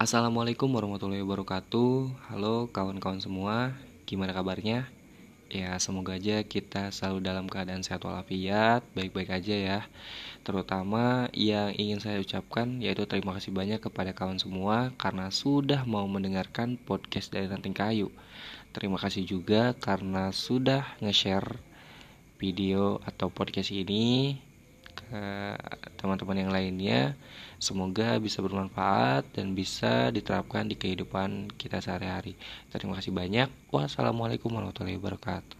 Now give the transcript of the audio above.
Assalamualaikum warahmatullahi wabarakatuh. Halo kawan-kawan semua. Gimana kabarnya? Ya semoga aja kita selalu dalam keadaan sehat walafiat Baik-baik aja ya. Terutama yang ingin saya ucapkan Yaitu terima kasih banyak kepada kawan semua Karena sudah mau mendengarkan podcast dari Ranting Kayu. Terima kasih juga karena sudah nge-share video atau podcast ini teman-teman yang lainnya. Semoga bisa bermanfaat dan bisa diterapkan di kehidupan kita sehari-hari. Terima kasih banyak. Wassalamualaikum warahmatullahi wabarakatuh.